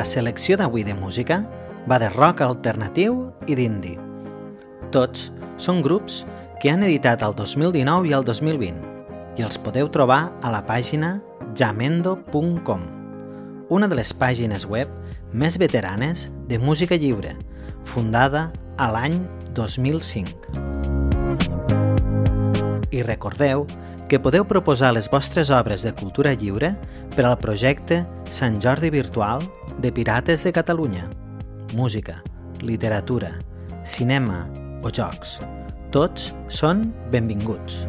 La selecció d'avui de música va de rock alternatiu i d'indie. Tots són grups que han editat el 2019 i el 2020 i els podeu trobar a la pàgina jamendo.com, una de les pàgines web més veteranes de música lliure, fundada a l'any 2005. I recordeu que podeu proposar les vostres obres de cultura lliure per al projecte Sant Jordi Virtual de Pirates de Catalunya. Música, literatura, cinema o jocs. Tots són benvinguts.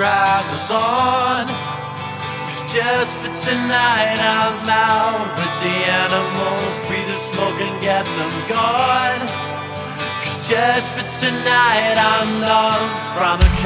Trousers on. Cause just for tonight I'm out with the animals. Breathe the smoke and get them gone. Cause just for tonight I'm numb from a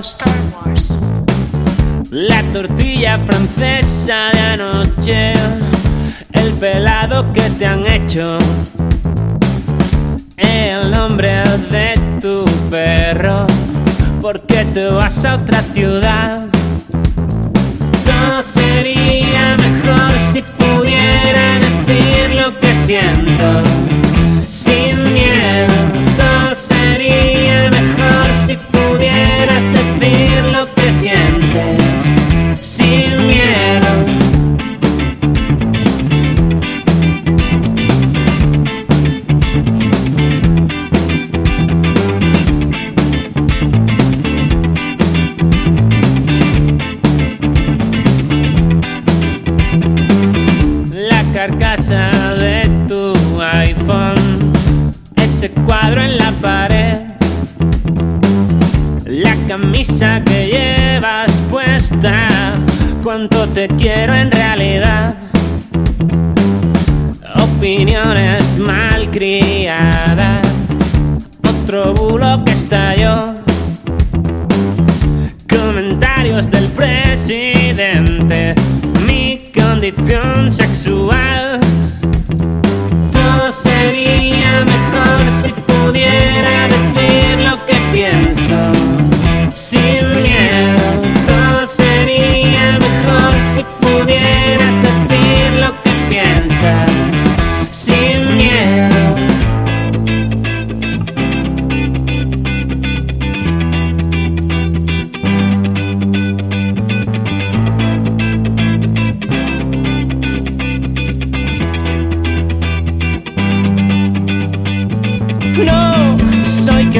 Star Wars. La tortilla francesa de anoche, el pelado que te han hecho, el nombre de tu perro, porque te vas a otra ciudad. No sería mejor si pudiera decir lo que siento. No soy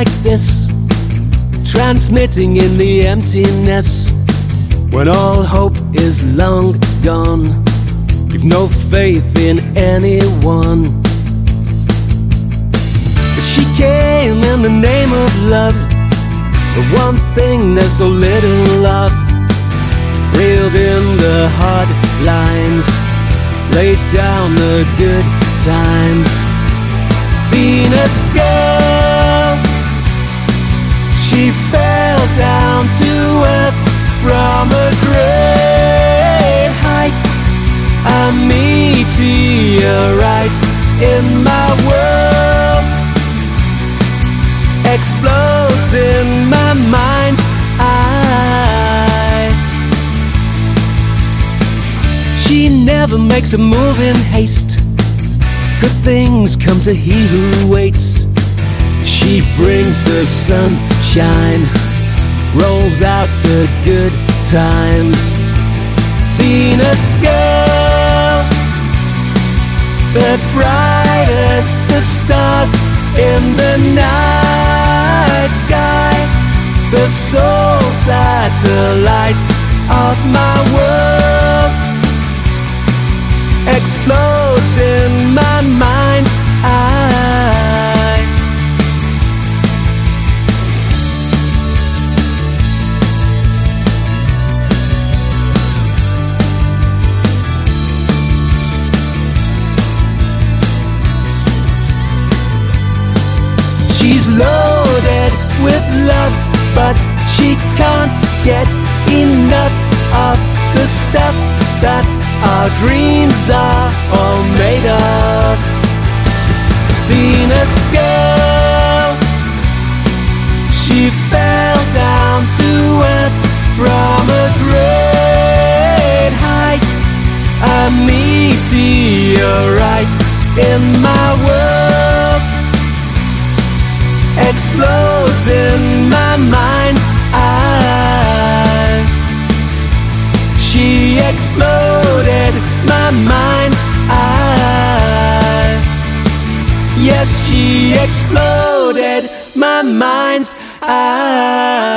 like this? Transmitting in the emptiness when all hope is long gone. you've no faith in anyone. But she came in the name of love. The one thing there's so little of. Reeled in the hard lines, laid down the good times. Venus girl. She fell down to earth from a great height. A meteorite in my world explodes in my mind's eye. She never makes a move in haste. Good things come to he who waits. She brings the sunshine, rolls out the good times. Venus girl, the brightest of stars in the night sky, the sole satellite of my world explodes in my mind's Loaded with love, but she can't get enough of the stuff that our dreams are all made of. Venus girl, she fell down to earth from a great height, a meteorite in my world explodes in my mind's eye. She exploded my mind's eye. Yes, she exploded my mind's eye.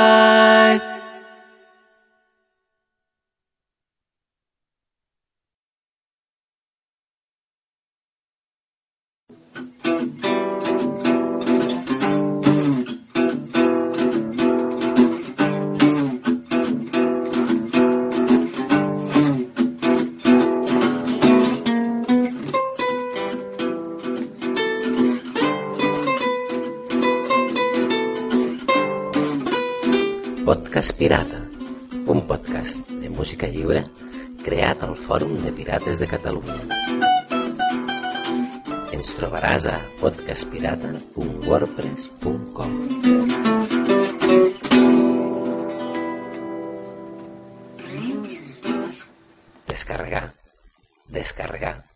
Podcast Pirata, un podcast de música lliure creat al Fòrum de Pirates de Catalunya. Ens trobaràs a podcastpirata.wordpress.com Descarregar, descarregar,